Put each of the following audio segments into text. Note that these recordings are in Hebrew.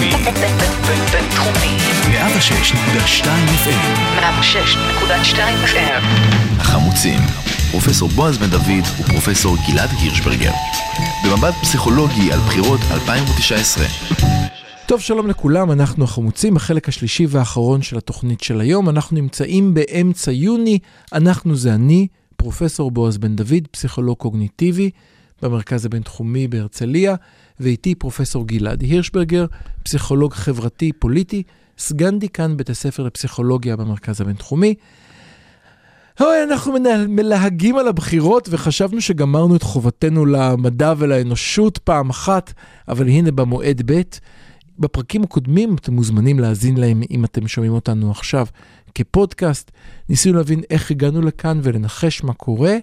בינתחומי. בינתחומי. 106.2 FM. 106.2 FM. החמוצים. פרופסור בועז בן דוד ופרופסור גלעד הירשברגר. במבט פסיכולוגי על בחירות 2019. טוב, שלום לכולם, אנחנו החמוצים, החלק השלישי והאחרון של התוכנית של היום. אנחנו נמצאים באמצע יוני, אנחנו זה אני, פרופסור בועז בן דוד, פסיכולוג קוגניטיבי במרכז הבינתחומי בהרצליה, ואיתי פרופסור גלעד הירשברגר, פסיכולוג חברתי פוליטי, סגן דיקן בית הספר לפסיכולוגיה במרכז הבינתחומי. אוי, אנחנו מלהגים על הבחירות וחשבנו שגמרנו את חובתנו למדע ולאנושות פעם אחת, אבל הנה במועד ב', בפרקים הקודמים אתם מוזמנים להאזין להם אם אתם שומעים אותנו עכשיו כפודקאסט. ניסינו להבין איך הגענו לכאן ולנחש מה קורה,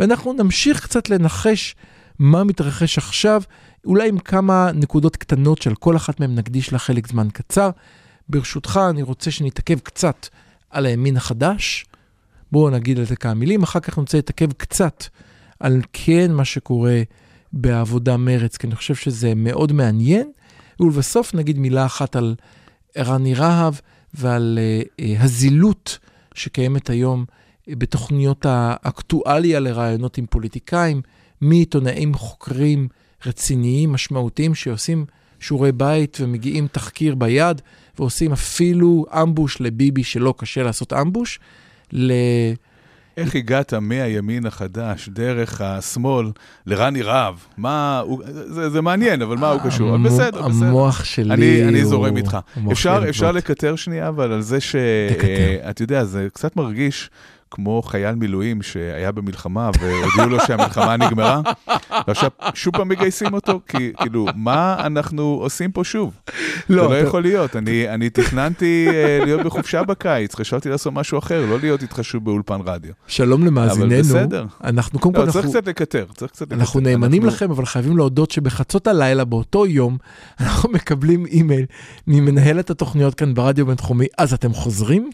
ואנחנו נמשיך קצת לנחש מה מתרחש עכשיו, אולי עם כמה נקודות קטנות של כל אחת מהן נקדיש לה חלק זמן קצר. ברשותך, אני רוצה שנתעכב קצת על הימין החדש. בואו נגיד על זה כמה מילים, אחר כך אני רוצה להתעכב קצת על כן מה שקורה בעבודה מרץ, כי אני חושב שזה מאוד מעניין, ולבסוף נגיד מילה אחת על רני רהב ועל uh, uh, הזילות שקיימת היום בתוכניות האקטואליה לרעיונות עם פוליטיקאים, מעיתונאים חוקרים רציניים, משמעותיים, שעושים שיעורי בית ומגיעים תחקיר ביד, ועושים אפילו אמבוש לביבי שלא קשה לעשות אמבוש. ל... איך הגעת מהימין החדש, דרך השמאל, לרני רהב? מה, הוא, זה, זה מעניין, אבל מה הוא קשור? המו- בסדר, בסדר. המוח שלי אני, אני הוא- זורם איתך. אפשר, אפשר. לקטר שנייה, אבל על זה ש... תקטר. אה, אתה יודע, זה קצת מרגיש כמו חייל מילואים שהיה במלחמה והודיעו לו שהמלחמה נגמרה, ועכשיו שוב פעם מגייסים אותו, כי כאילו, מה אנחנו עושים פה שוב? זה לא יכול להיות. אני, אני תכננתי אה, להיות בחופשה בקיץ, חשבתי לעשות משהו אחר, לא להיות איתך שוב באולפן רדיו. שלום למאזיננו. בסדר. אנחנו קודם כל, לא, צריך אנחנו, קצת לקטר, צריך קצת לקטר. אנחנו נאמנים לכם, אבל חייבים להודות שבחצות הלילה, באותו יום, אנחנו מקבלים אימייל ממנהלת התוכניות כאן ברדיו בינתחומי, אז אתם חוזרים?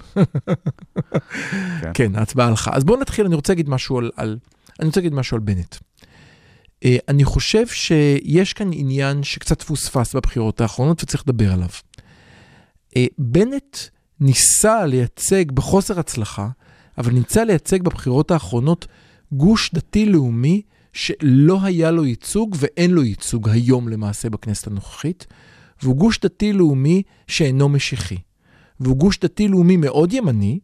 כן. ההצבעה הלכה. אז בואו נתחיל, אני רוצה להגיד משהו על, על, אני רוצה להגיד משהו על בנט. Uh, אני חושב שיש כאן עניין שקצת פוספס בבחירות האחרונות וצריך לדבר עליו. Uh, בנט ניסה לייצג בחוסר הצלחה, אבל ניסה לייצג בבחירות האחרונות גוש דתי-לאומי שלא היה לו ייצוג ואין לו ייצוג היום למעשה בכנסת הנוכחית, והוא גוש דתי-לאומי שאינו משיחי. והוא גוש דתי-לאומי מאוד ימני,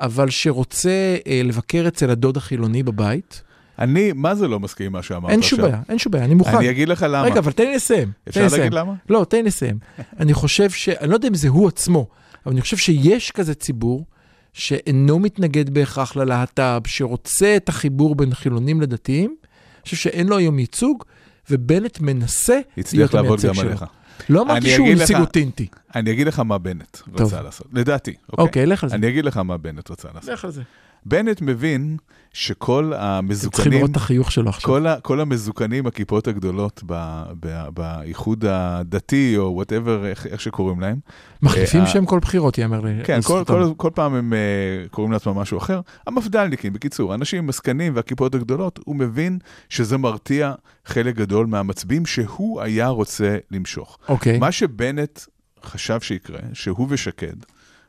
אבל שרוצה אה, לבקר אצל הדוד החילוני בבית. אני, מה זה לא מסכים עם מה שאמרת אין עכשיו? שום בעיה, אין שום בעיה, אני מוכן. אני אגיד לך למה. רגע, אבל תן לי לסיים. אפשר לי להגיד לסיים. למה? לא, תן לי לסיים. אני חושב ש... אני לא יודע אם זה הוא עצמו, אבל אני חושב שיש כזה ציבור שאינו מתנגד בהכרח ללהט"ב, שרוצה את החיבור בין חילונים לדתיים. אני חושב שאין לו היום ייצוג, ובנט מנסה להיות הצליח לעבוד המייצג גם שלו. עליך. לא אמרתי שהוא אותנטי. אני אגיד לך מה בנט טוב. רצה לעשות, לדעתי, אוקיי? אוקיי, לך על זה. אני אגיד לך מה בנט רצה לעשות. לך על זה. בנט מבין שכל אתם צריכים המזוקנים, לראות את החיוך שלו עכשיו. כל, ה, כל המזוקנים, הכיפות הגדולות ב, ב, באיחוד הדתי, או whatever, איך, איך שקוראים להם, מחליפים אה, שם כל בחירות, יאמר לי. כן, כל. כל, כל פעם הם אה, קוראים לעצמם משהו אחר. המפד"לניקים, בקיצור, האנשים עם הזקנים והכיפות הגדולות, הוא מבין שזה מרתיע חלק גדול מהמצביעים שהוא היה רוצה למשוך. אוקיי. מה שבנט חשב שיקרה, שהוא ושקד,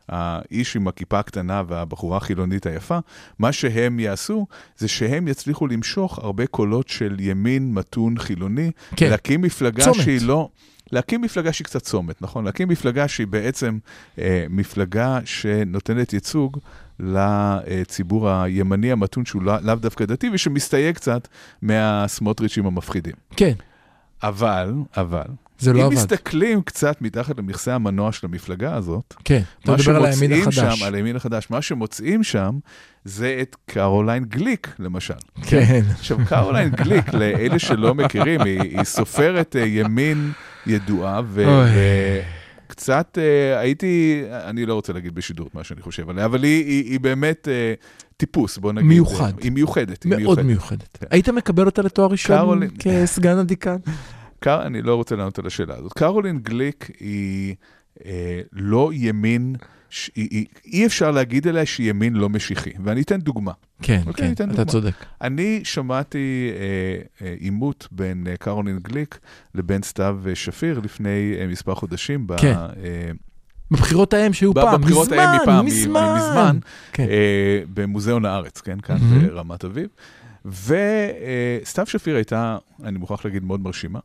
האיש עם הכיפה הקטנה והבחורה החילונית היפה, מה שהם יעשו, זה שהם יצליחו למשוך הרבה קולות של ימין מתון חילוני, כן. להקים מפלגה צומת. שהיא לא... להקים מפלגה שהיא קצת צומת, נכון? להקים מפלגה שהיא בעצם אה, מפלגה שנותנת ייצוג לציבור הימני המתון שהוא לא- לאו דווקא דתי ושמסתייג קצת מהסמוטריצ'ים המפחידים. כן, אבל, אבל, זה לא אם עבד. מסתכלים קצת מתחת למכסה המנוע של המפלגה הזאת, כן, אתה מדבר על הימין החדש. שם, על הימין החדש, מה שמוצאים שם זה את קרוליין גליק, למשל. כן. עכשיו, קרוליין גליק, לאלה שלא מכירים, היא, היא סופרת אה, ימין ידועה, ו... אוי. וקצת אה, הייתי, אני לא רוצה להגיד בשידור את מה שאני חושב עליה, אבל היא, היא, היא באמת אה, טיפוס, בוא נגיד. מיוחד. היא מיוחדת. היא מאוד מיוחדת. מיוחדת. כן. היית מקבל אותה לתואר ראשון קרולין. כסגן הדיקן? קר, אני לא רוצה לענות על השאלה הזאת. קרולין גליק היא אה, לא ימין, ש, היא, היא, אי אפשר להגיד עליה שהיא ימין לא משיחי. ואני אתן דוגמה. כן, אוקיי, כן, אתה דוגמה. צודק. אני שמעתי אה, אה, עימות בין אה, קרולין גליק לבין סתיו אה, שפיר לפני אה, מספר חודשים. ב- כן. אה, בבחירות ההם שהיו ב- פעם, בבחירות מזמן, ההם מפעם, מזמן. מזמן, כן. אה, במוזיאון הארץ, כן, כאן מהמם. ברמת אביב. וסתיו שפיר הייתה, אני מוכרח להגיד, מאוד מרשימה.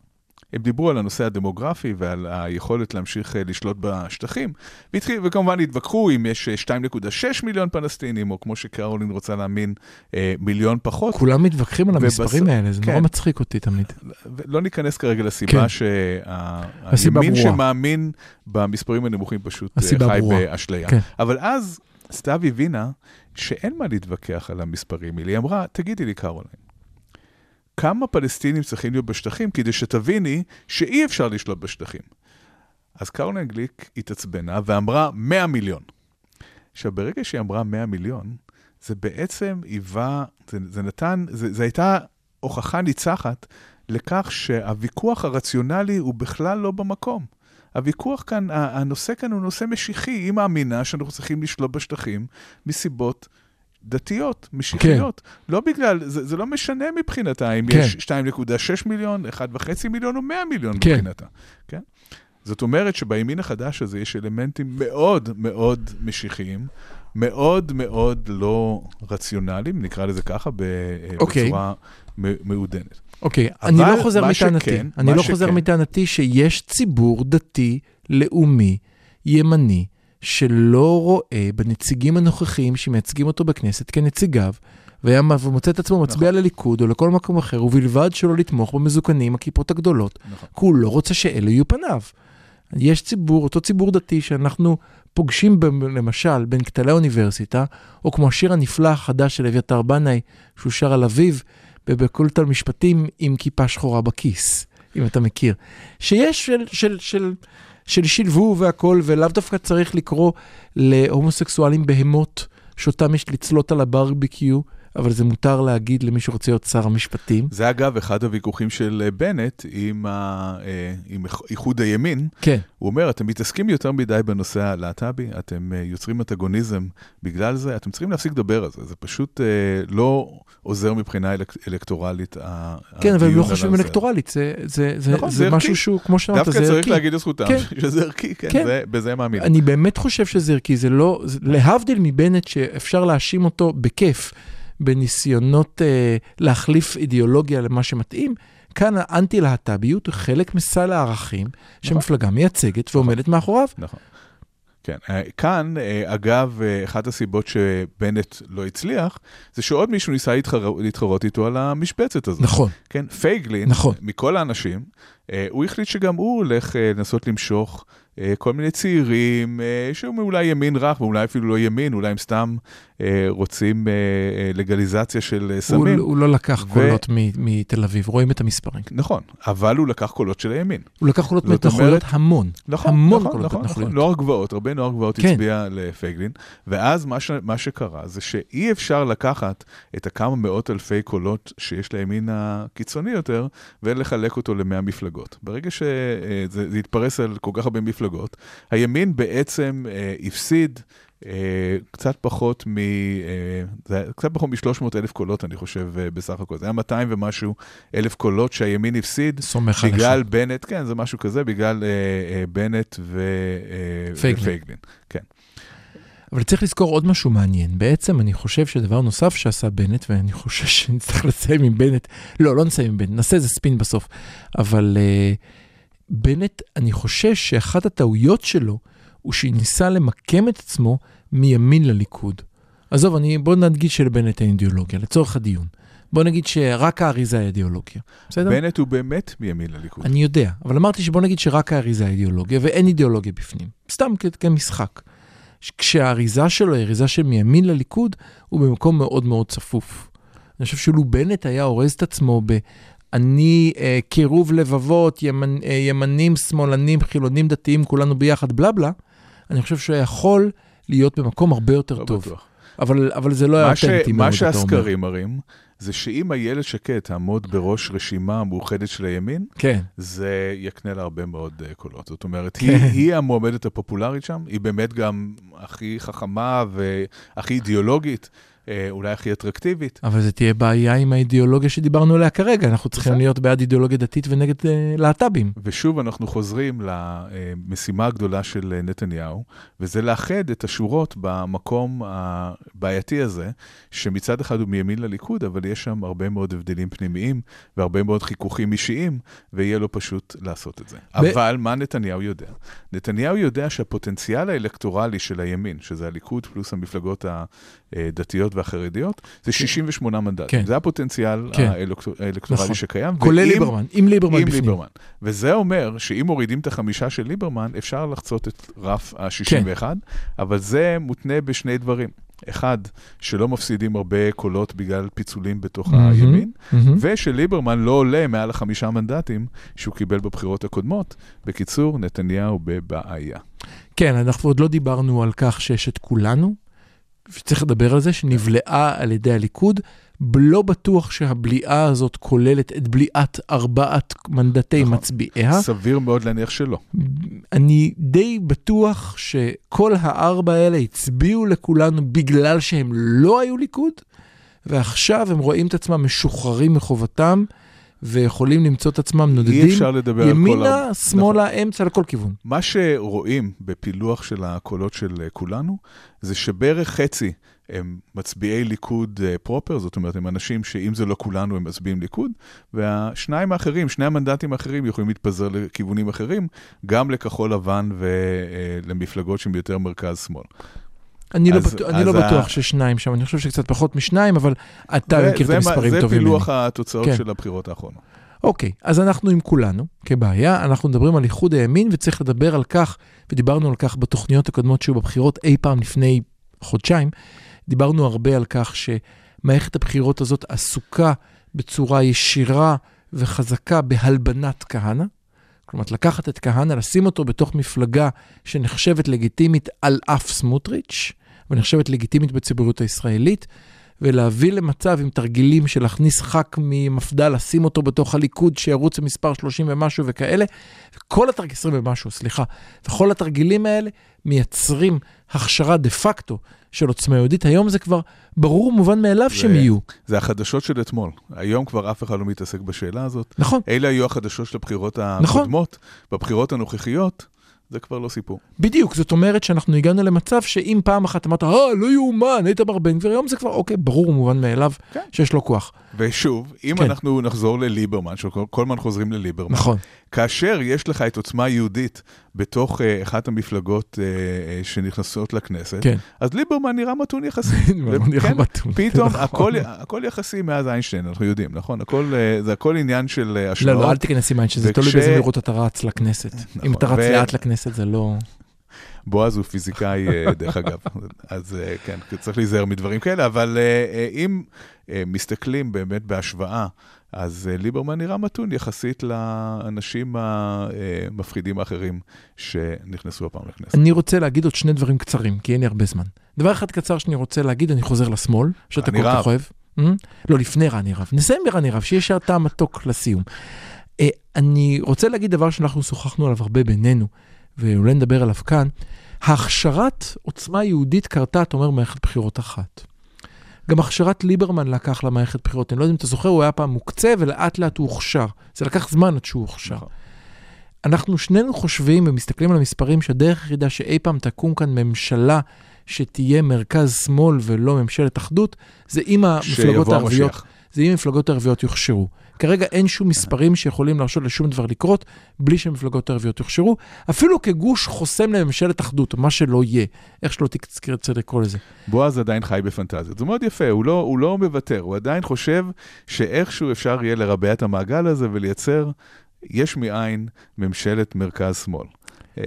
הם דיברו על הנושא הדמוגרפי ועל היכולת להמשיך אה, לשלוט בשטחים, והתחיל, וכמובן התווכחו אם יש אה, 2.6 מיליון פלסטינים, או כמו שקרולין רוצה להאמין, אה, מיליון פחות. כולם מתווכחים על המספרים האלה, זה נורא כן. מצחיק אותי תמיד. לא ניכנס כרגע לסיבה כן. שהימין ברורה. שמאמין במספרים הנמוכים פשוט אה, חי. באשליה. כן. אבל אז סתיו הבינה שאין מה להתווכח על המספרים האלה. היא אמרה, תגידי לי, קרולין, כמה פלסטינים צריכים להיות בשטחים כדי שתביני שאי אפשר לשלוט בשטחים? אז קרולין גליק התעצבנה ואמרה 100 מיליון. עכשיו, ברגע שהיא אמרה 100 מיליון, זה בעצם היווה, זה, זה נתן, זה, זה הייתה הוכחה ניצחת לכך שהוויכוח הרציונלי הוא בכלל לא במקום. הוויכוח כאן, הנושא כאן הוא נושא משיחי. היא מאמינה שאנחנו צריכים לשלוט בשטחים מסיבות דתיות, משיחיות. כן. לא בגלל, זה, זה לא משנה מבחינתה אם כן. יש 2.6 מיליון, 1.5 מיליון או 100 מיליון כן. מבחינתה. כן? זאת אומרת שבימין החדש הזה יש אלמנטים מאוד מאוד משיחיים, מאוד מאוד לא רציונליים, נקרא לזה ככה, ב- אוקיי. בצורה מ- מעודנת. אוקיי, אבל אני לא חוזר מטענתי. שכן, אני לא חוזר שכן- מטענתי שיש ציבור דתי, לאומי, ימני, שלא רואה בנציגים הנוכחיים שמייצגים אותו בכנסת כנציגיו, והיה מ- ומוצא את עצמו מצביע נכון. לליכוד או לכל מקום אחר, ובלבד שלא לתמוך במזוקנים, הכיפות הגדולות, נכון. כי הוא לא רוצה שאלה יהיו פניו. יש ציבור, אותו ציבור דתי שאנחנו פוגשים ב- למשל בין כתלי האוניברסיטה, או כמו השיר הנפלא החדש של אביתר בנאי, שהוא שר על אביו, בפקולטה למשפטים עם כיפה שחורה בכיס, אם אתה מכיר. שיש של, של, של, של שילבו והכל, ולאו דווקא צריך לקרוא להומוסקסואלים בהמות, שאותם יש לצלות על הברביקיו, אבל זה מותר להגיד למי שרוצה להיות שר המשפטים. זה אגב אחד הוויכוחים של אה, בנט עם, ה, אה, עם איח- איחוד הימין. כן, הוא אומר, אתם מתעסקים יותר מדי בנושא הלהט"בי, אתם אה, יוצרים אנטגוניזם בגלל זה, אתם צריכים להפסיק לדבר על זה, זה פשוט לא עוזר מבחינה אלק, אלקטורלית. כן, אבל הם לא חושבים. אלקטורלית, זה, זה, זה, נכון, זה, זה משהו. שהוא, כמו שאמרת, דווקא זה צריך ערכי. להגיד לזכותם כן. שזה ערכי, כן, כן. זה, בזה הם מאמינים. אני באמת חושב שזה ערכי, זה לא, זה, להבדיל מבנט שאפשר להאשים אותו בכיף בניסיונות אה, להחליף אידיאולוגיה למה שמתאים, כאן האנטי-להט"ביות הוא חלק מסל הערכים שהמפלגה מייצגת ועומדת מאחוריו. נכון. כן, אה, כאן, אה, אגב, אה, אחת הסיבות שבנט לא הצליח, זה שעוד מישהו ניסה להתחר... להתחרות איתו על המשבצת הזאת. נכון, כן, פייגלין, נכון. מכל האנשים, הוא החליט שגם הוא הולך אה, לנסות למשוך אה, כל מיני צעירים, אה, שהם אולי ימין רך, ואולי אפילו לא ימין, אולי הם סתם אה, רוצים אה, אה, לגליזציה של אה, הוא, סמים. הוא לא לקח ו- קולות מ- מתל אביב, רואים את המספרים. נכון, אבל הוא לקח קולות של הימין. הוא לקח קולות מהתנחלויות המון, נכון, המון נכון, קולות נכון, נכון. נוער גבעות, הרבה נוער גבעות כן. הצביע לפייגלין, ואז מה, ש, מה שקרה זה שאי אפשר לקחת את הכמה מאות אלפי קולות שיש לימין הקיצוני יותר, ולחלק אותו למאה מפלגות. ברגע שזה זה יתפרס על כל כך הרבה מפלגות, הימין בעצם אה, הפסיד אה, קצת פחות מ... אה, זה היה קצת פחות מ-300 אלף קולות, אני חושב, אה, בסך הכל. זה היה 200 ומשהו אלף קולות שהימין הפסיד. סומך עליך. בגלל בנט, כן, זה משהו כזה, בגלל אה, אה, בנט ו, אה, פייגלין. ופייגלין. כן. אבל צריך לזכור עוד משהו מעניין. בעצם אני חושב שדבר נוסף שעשה בנט, ואני חושב שנצטרך לסיים עם בנט, לא, לא נסיים עם בנט, נעשה איזה ספין בסוף. אבל uh, בנט, אני חושש שאחת הטעויות שלו, הוא שניסה למקם את עצמו מימין לליכוד. עזוב, אני, בוא נדגיש שלבנט אין אידיאולוגיה, לצורך הדיון. בוא נגיד שרק האריזה היא אידיאולוגיה. בסדר? בנט הוא באמת מימין לליכוד. אני יודע, אבל אמרתי שבוא נגיד שרק האריזה היא אידיאולוגיה, ואין אידיאולוגיה בפנים. סתם כמשחק. כשהאריזה שלו היא אריזה של מימין לליכוד, הוא במקום מאוד מאוד צפוף. אני חושב שאילו בנט היה אורז את עצמו ב... אני אה, קירוב לבבות, ימנ, אה, ימנים, שמאלנים, חילונים, דתיים, כולנו ביחד, בלה בלה, אני חושב שהוא יכול להיות במקום הרבה יותר לא טוב. בטוח. אבל, אבל זה לא היה מה. אותנטי מאוד, מה אתה אומר. שהסקרים מראים, זה שאם איילת שקד תעמוד בראש רשימה המאוחדת של הימין, כן, זה יקנה לה הרבה מאוד uh, קולות. זאת אומרת, כן. היא, היא המועמדת הפופולרית שם, היא באמת גם הכי חכמה והכי אידיאולוגית, אה, אולי הכי אטרקטיבית. אבל זה תהיה בעיה עם האידיאולוגיה שדיברנו עליה כרגע, אנחנו צריכים בסדר. להיות בעד אידיאולוגיה דתית ונגד אה, להט"בים. ושוב אנחנו חוזרים למשימה הגדולה של אה, נתניהו, וזה לאחד את השורות במקום הבעייתי הזה, שמצד אחד הוא מימין לליכוד, אבל יש שם הרבה מאוד הבדלים פנימיים והרבה מאוד חיכוכים אישיים, ויהיה לו פשוט לעשות את זה. ב- אבל מה נתניהו יודע? נתניהו יודע שהפוטנציאל האלקטורלי של הימין, שזה הליכוד פלוס המפלגות הדתיות והחרדיות, זה 68 מנדטים. כן. זה הפוטנציאל כן. האלקטור- האלקטורלי נכון. שקיים. כולל ליברמן, עם ליברמן עם בפנים. ליברמן. וזה אומר שאם מורידים את החמישה של ליברמן, אפשר לחצות את רף ה-61, כן. אבל זה מותנה בשני דברים. אחד, שלא מפסידים הרבה קולות בגלל פיצולים בתוך מהמם, הימין, מהמם. ושליברמן לא עולה מעל החמישה מנדטים שהוא קיבל בבחירות הקודמות. בקיצור, נתניהו בבעיה. כן, אנחנו עוד לא דיברנו על כך שיש את כולנו, שצריך לדבר על זה, שנבלעה על ידי הליכוד. לא בטוח שהבליעה הזאת כוללת את בליעת ארבעת מנדטי נכון. מצביעיה. סביר מאוד להניח שלא. אני די בטוח שכל הארבע האלה הצביעו לכולנו בגלל שהם לא היו ליכוד, ועכשיו הם רואים את עצמם משוחררים מחובתם, ויכולים למצוא את עצמם נודדים כל... ימינה, ה- שמאלה, אמצע, לכל כיוון. מה שרואים בפילוח של הקולות של אה, כולנו, זה שבערך חצי הם מצביעי ליכוד אה, פרופר, זאת אומרת, הם אנשים שאם זה לא כולנו, הם מצביעים ליכוד, והשניים האחרים, שני המנדטים האחרים יכולים להתפזר לכיוונים אחרים, גם לכחול לבן ולמפלגות שהן יותר מרכז-שמאל. אני לא, אז- בטוח, אני לא ה- בטוח ששניים שם, אני חושב שקצת פחות משניים, אבל אתה זה- מכיר את זה מה- המספרים זה טובים ממני. פילוח התוצאות כן. של הבחירות האחרונות. אוקיי, אז אנחנו עם כולנו כבעיה, אנחנו מדברים על איחוד הימין וצריך לדבר על כך, ודיברנו על כך בתוכניות הקודמות שהיו בבחירות אי פעם לפני חודשיים, דיברנו הרבה על כך שמערכת הבחירות הזאת עסוקה בצורה ישירה וחזקה בהלבנת כהנא. כלומר, לקחת את כהנא, לשים אותו בתוך מפלגה שנחשבת לגיטימית על אף סמוטריץ', ונחשבת לגיטימית בציבוריות הישראלית, ולהביא למצב עם תרגילים של להכניס ח"כ ממפד"ל, לשים אותו בתוך הליכוד, שירוץ למספר 30 ומשהו וכאלה. כל התרגילים, 20 ומשהו, סליחה. וכל התרגילים האלה מייצרים הכשרה דה פקטו של עוצמה יהודית. היום זה כבר ברור ומובן מאליו זה- שהם יהיו. זה החדשות של אתמול. היום כבר אף אחד לא מתעסק בשאלה הזאת. נכון, אלה היו החדשות של הבחירות נכון. הקודמות. בבחירות הנוכחיות, זה כבר לא סיפור. בדיוק. זאת אומרת שאנחנו הגענו למצב שאם פעם אחת אמרת, אה, לא יאומן, איתמר בן גביר, היום זה כבר, אוקיי, ברור ומובן מאליו כן. שיש לו כוח. ושוב, אם כן. אנחנו נחזור לליברמן, שכל כל הזמן חוזרים לליברמן, נכון. כאשר יש לך את עוצמה יהודית בתוך uh, אחת המפלגות uh, uh, שנכנסות לכנסת, כן. אז ליברמן נראה מתון יחסי. ליברמן נראה מתון, פתאום נכון. הכל, הכל יחסי מאז איינשטיין, אנחנו יודעים, נכון? הכל, uh, זה הכל עניין של uh, לא, השוואות. לא, אל תיכנס עם עין שזה תלוי באיזה מהירות אתה רץ לכנסת. אם נכון, אתה רץ ו- לאט לכנסת זה לא... בועז הוא פיזיקאי, אה, דרך אגב, אז אה, כן, צריך להיזהר מדברים כאלה, אבל אה, אם מסתכלים באמת בהשוואה, אז ליברמן נראה מתון יחסית לאנשים המפחידים האחרים שנכנסו הפעם לכנסת. אני רוצה להגיד עוד שני דברים קצרים, כי אין לי הרבה זמן. דבר אחד קצר שאני רוצה להגיד, אני חוזר לשמאל, שאתה כל כך. אוהב. אה? לא, לפני רני רהב. נסיים ברני רהב, שיהיה שער טעם מתוק לסיום. אני רוצה להגיד דבר שאנחנו שוחחנו עליו הרבה בינינו, ואולי נדבר עליו כאן. ההכשרת עוצמה יהודית קרתה, אתה אומר, מערכת בחירות אחת. גם הכשרת ליברמן לקח למערכת בחירות. אני לא יודע אם אתה זוכר, הוא היה פעם מוקצה ולאט לאט הוא הוכשר. זה לקח זמן עד שהוא הוכשר. נכון. אנחנו שנינו חושבים ומסתכלים על המספרים שהדרך היחידה שאי פעם תקום כאן ממשלה שתהיה מרכז-שמאל ולא ממשלת אחדות, זה אם המפלגות שיבוא הערביות, המשיח. זה אם המפלגות הערביות יוכשרו. כרגע אין שום מספרים שיכולים להרשות לשום דבר לקרות בלי שהמפלגות הערביות יוכשרו, אפילו כגוש חוסם לממשלת אחדות, מה שלא יהיה, איך שלא תרצה לקרוא לזה. בועז עדיין חי בפנטזיות. זה מאוד יפה, הוא לא, הוא לא מוותר, הוא עדיין חושב שאיכשהו אפשר יהיה לרבע את המעגל הזה ולייצר יש מאין ממשלת מרכז-שמאל. אה,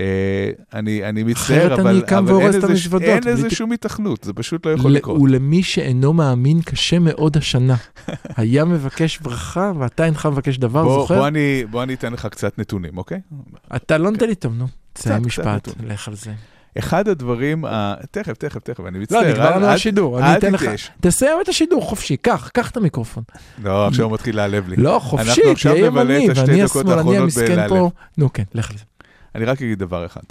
אני, אני מצטער, אבל, אני אבל והורס אין לזה, המזוודות, אין בלי לזה טיפ- שום התכנות, זה פשוט לא יכול ל- לקרות. ולמי שאינו מאמין, קשה מאוד השנה. היה מבקש ברכה ואתה אינך מבקש דבר, בוא, זוכר? בוא, אני, בוא אני אתן לך קצת נתונים, אוקיי? אתה לא נותן לי טוב, נו. תסיים משפט. לך על זה. אחד הדברים, ה... תכף, תכף, תכף, אני לא, מצטער. נגמרנו אל- על אל- השידור, אני אתן לך. תסיים את השידור חופשי, קח, קח את המיקרופון. לא, עכשיו מתחיל להעלב לי. לא, חופשי, תהיה ימני, ואני השמאלני המסכן. פה. נו כן, לך על זה. אני רק אגיד דבר אחד.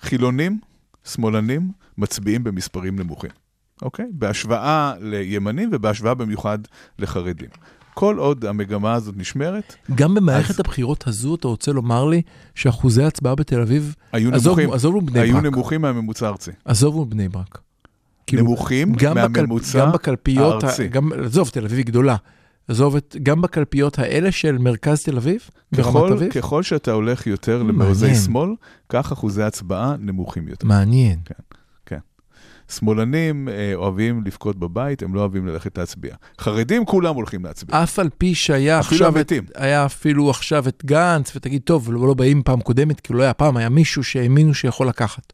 חילונים, שמאלנים, מצביעים במספרים נמוכים. אוקיי? בהשוואה לימנים ובהשוואה במיוחד לחרדים. כל עוד המגמה הזאת נשמרת, גם במערכת אז- הבחירות הזו, אתה רוצה לומר לי שאחוזי ההצבעה בתל אביב, היו עזוב- נמוכים, בני היו ברק. נמוכים מהממוצע הארצי. עזוב בני ברק. כאילו, נמוכים גם בקל- מהממוצע גם בקלפיות, ה- הארצי. גם, עזוב, תל אביב היא גדולה. עזוב את, גם בקלפיות האלה של מרכז תל אביב, ברמת אביב, ככל שאתה הולך יותר. למעוזי שמאל, כך אחוזי הצבעה נמוכים יותר. מעניין. שמאלנים אה, אוהבים לבכות בבית, הם לא אוהבים ללכת להצביע. חרדים כולם הולכים להצביע. אף על פי שהיה אפילו עכשיו, את. היה אפילו עכשיו את גנץ, ותגיד, טוב, לא, לא באים פעם קודמת, כי לא היה פעם, היה מישהו שהאמינו שיכול לקחת.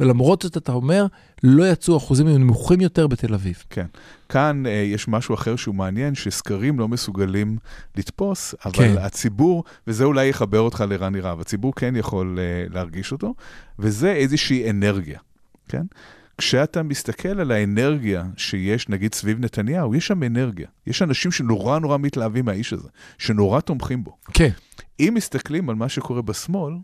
ולמרות זאת, אתה אומר, לא יצאו אחוזים נמוכים יותר בתל אביב. כן. כאן אה, יש משהו אחר שהוא מעניין, שסקרים לא מסוגלים לתפוס, אבל כן. הציבור, וזה אולי יחבר אותך לרני רהב, הציבור כן יכול אה, להרגיש אותו, וזה איזושהי אנרגיה, כן? כשאתה מסתכל על האנרגיה שיש, נגיד, סביב נתניהו, יש שם אנרגיה. יש אנשים שנורא נורא מתלהבים מהאיש הזה, שנורא תומכים בו. כן. אם מסתכלים על מה שקורה בשמאל,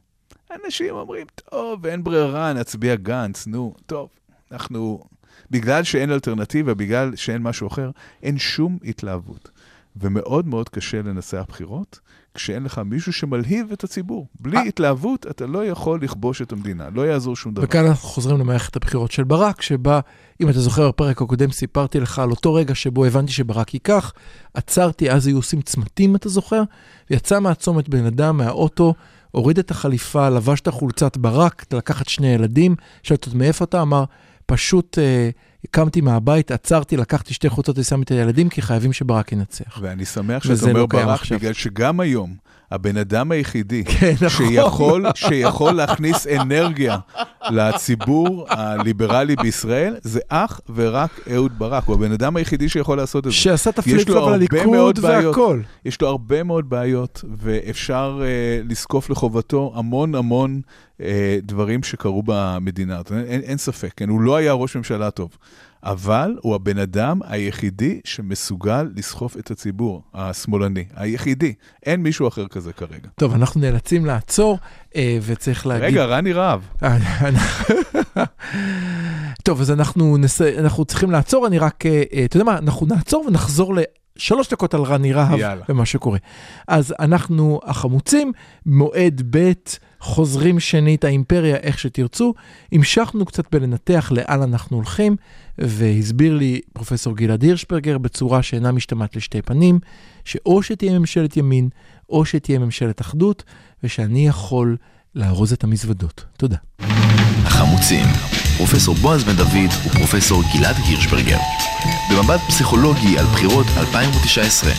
אנשים אומרים, טוב, אין ברירה, נצביע גנץ, נו, טוב, אנחנו... בגלל שאין אלטרנטיבה, בגלל שאין משהו אחר, אין שום התלהבות. ומאוד מאוד קשה לנסח בחירות, כשאין לך מישהו שמלהיב את הציבור. בלי אה. התלהבות, אתה לא יכול לכבוש את המדינה, לא יעזור שום דבר. וכאן אנחנו חוזרים למערכת הבחירות של ברק, שבה, אם אתה זוכר בפרק הקודם, סיפרתי לך על אותו רגע שבו הבנתי שברק ייקח, עצרתי, אז היו עושים צמתים, אתה זוכר? יצא מהצומת בן אדם, מהאוטו, הוריד את החליפה, לבש את החולצת ברק, לקח את שני ילדים, אותו מאיפה אתה, אמר, פשוט אה, קמתי מהבית, עצרתי, לקחתי שתי חולצות ושמתי את הילדים, כי חייבים שברק ינצח. ואני שמח שאתה אומר לא ברק, עכשיו. בגלל שגם היום, הבן אדם היחידי כן, נכון. שיכול, שיכול להכניס אנרגיה לציבור הליברלי בישראל, זה אך ורק אהוד ברק. הוא הבן אדם היחידי שיכול לעשות את זה. שעשה את יש הפליפ לו פלופ על הליכוד. והכל. יש לו הרבה מאוד בעיות, ואפשר uh, לזקוף לחובתו המון המון דברים שקרו במדינה. הזאת. אין, אין, ספק, כן? הוא לא היה ראש ממשלה טוב. אבל הוא הבן אדם היחידי שמסוגל לסחוף את הציבור השמאלני. היחידי. אין מישהו אחר כזה כרגע. טוב, אנחנו נאלצים לעצור, אה, וצריך להגיד... רגע, רני רהב. טוב, אז אנחנו, נס... אנחנו צריכים לעצור, אני רק, אה, אה, אתה יודע מה, אנחנו נעצור ונחזור לשלוש דקות על רני רהב. ומה שקורה. אז אנחנו החמוצים, מועד ב', חוזרים שנית, האימפריה, איך שתרצו. המשכנו קצת בלנתח לאן אנחנו הולכים, והסביר לי פרופסור גלעד הירשברגר בצורה שאינה משתמעת לשתי פנים, שאו שתהיה ממשלת ימין, או שתהיה ממשלת אחדות, ושאני יכול לארוז את המזוודות. תודה. החמוצים, פרופסור בועז בן דוד ופרופסור גלעד הירשברגר. במבט פסיכולוגי על בחירות 2019.